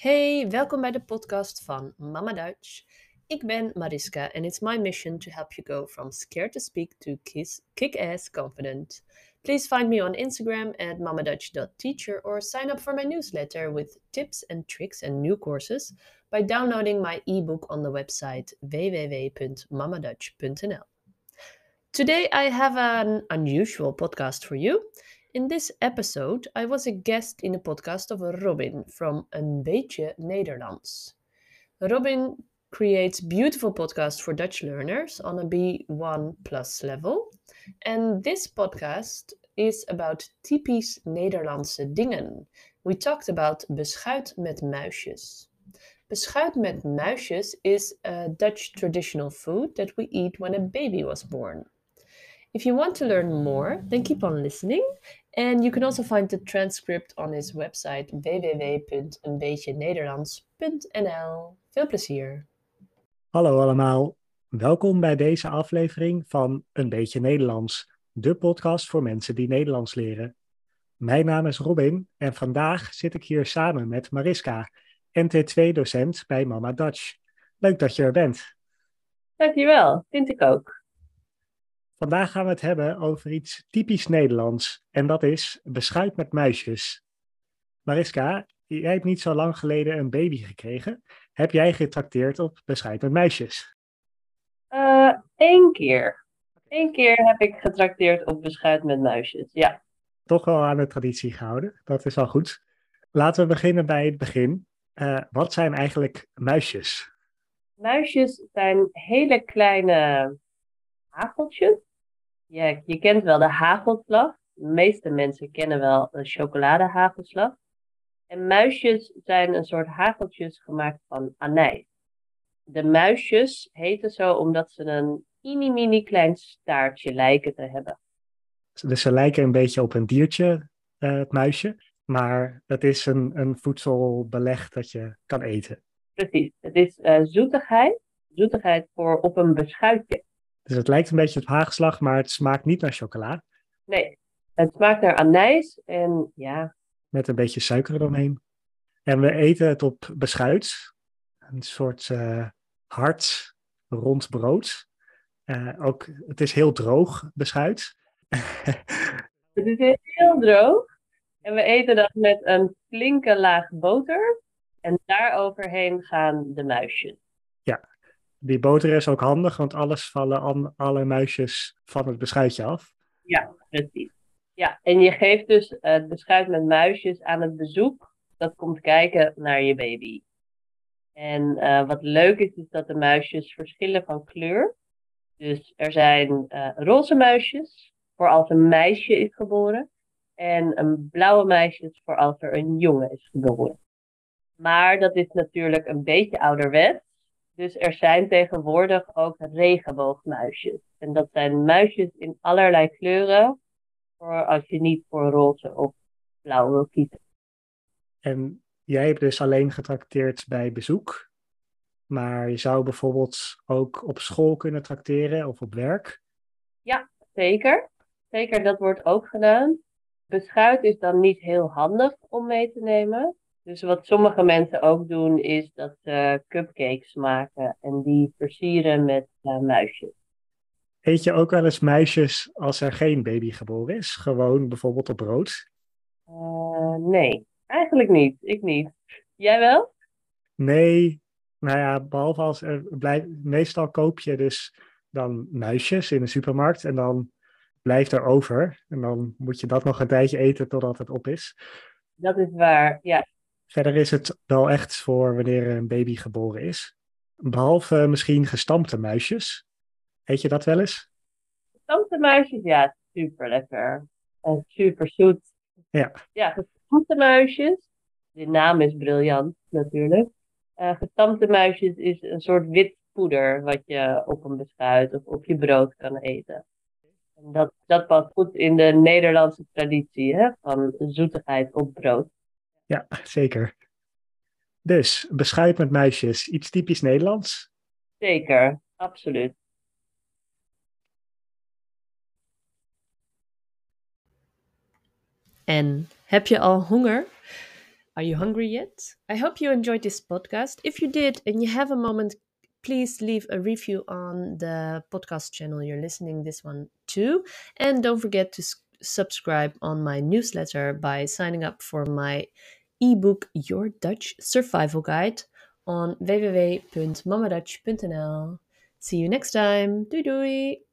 Hey, welkom bij de podcast van Mama Dutch. Ik ben Mariska and it's my mission to help you go from scared to speak to kick-ass confident. Please find me on Instagram at mamadutch.teacher or sign up for my newsletter with tips and tricks and new courses by downloading my ebook on the website www.mamadutch.nl. Today I have an unusual podcast for you. In this episode, I was a guest in a podcast of Robin from Een Beetje Nederlands. Robin creates beautiful podcasts for Dutch learners on a B1 plus level. And this podcast is about typisch Nederlandse dingen. We talked about beschuit met muisjes. Beschuit met muisjes is a Dutch traditional food that we eat when a baby was born. If you want to learn more, then keep on listening. And you can also find the transcript on his website www.eenbeetjenederlands.nl. Veel plezier! Hallo allemaal, welkom bij deze aflevering van Een Beetje Nederlands, de podcast voor mensen die Nederlands leren. Mijn naam is Robin en vandaag zit ik hier samen met Mariska, NT2-docent bij Mama Dutch. Leuk dat je er bent. Dankjewel, vind ik ook. Vandaag gaan we het hebben over iets typisch Nederlands en dat is beschuit met muisjes. Mariska, jij hebt niet zo lang geleden een baby gekregen. Heb jij getrakteerd op beschuit met muisjes? Eén uh, keer. Eén keer heb ik getrakteerd op beschuit met muisjes, ja. Toch wel aan de traditie gehouden, dat is al goed. Laten we beginnen bij het begin. Uh, wat zijn eigenlijk muisjes? Muisjes zijn hele kleine hageltjes ja, je kent wel de hagelslag. De meeste mensen kennen wel een chocoladehagelslag. En muisjes zijn een soort hageltjes gemaakt van anijs. De muisjes heten zo omdat ze een mini mini klein staartje lijken te hebben. Dus ze lijken een beetje op een diertje, uh, het muisje. Maar het is een, een voedselbeleg dat je kan eten. Precies, het is uh, zoetigheid. Zoetigheid voor op een beschuitje. Dus het lijkt een beetje op haagslag, maar het smaakt niet naar chocola. Nee, het smaakt naar anijs en ja. Met een beetje suiker eromheen. En we eten het op beschuit. Een soort uh, hard, rond brood. Uh, ook, het is heel droog, beschuit. het is heel droog. En we eten dat met een flinke laag boter. En daaroverheen gaan de muisjes. Die boter is ook handig, want alles vallen alle muisjes van het beschuitje af. Ja, precies. Ja, en je geeft dus het beschuit met muisjes aan het bezoek dat komt kijken naar je baby. En uh, wat leuk is, is dat de muisjes verschillen van kleur. Dus er zijn uh, roze muisjes voor als een meisje is geboren. En een blauwe muisjes voor als er een jongen is geboren. Maar dat is natuurlijk een beetje ouderwets. Dus er zijn tegenwoordig ook regenboogmuisjes. En dat zijn muisjes in allerlei kleuren, voor als je niet voor roze of blauw wil kiezen. En jij hebt dus alleen getrakteerd bij bezoek, maar je zou bijvoorbeeld ook op school kunnen trakteren of op werk? Ja, zeker. Zeker, dat wordt ook gedaan. Beschuit is dan niet heel handig om mee te nemen. Dus wat sommige mensen ook doen, is dat ze cupcakes maken en die versieren met uh, muisjes. Eet je ook wel eens muisjes als er geen baby geboren is? Gewoon bijvoorbeeld op brood? Uh, nee, eigenlijk niet. Ik niet. Jij wel? Nee, nou ja, behalve als er blijft. Meestal koop je dus dan muisjes in de supermarkt en dan blijft er over. En dan moet je dat nog een tijdje eten totdat het op is. Dat is waar, ja. Verder is het wel echt voor wanneer een baby geboren is. Behalve misschien gestampte muisjes. Eet je dat wel eens? Gestampte muisjes, ja, super lekker. En super zoet. Ja. Ja, gestampte muisjes. De naam is briljant natuurlijk. Uh, gestampte muisjes is een soort wit poeder wat je op een beschuit of op je brood kan eten. En dat, dat past goed in de Nederlandse traditie hè, van zoetigheid op brood. Ja, zeker. Dus, beschuit met meisjes, iets typisch Nederlands? Zeker, absoluut. En heb je al honger? Are you hungry yet? I hope you enjoyed this podcast. If you did and you have a moment, please leave a review on the podcast channel you're listening this one to. And don't forget to subscribe on my newsletter by signing up for my ebook Your Dutch Survival Guide on www.mamadutch.nl. See you next time. Doei doei!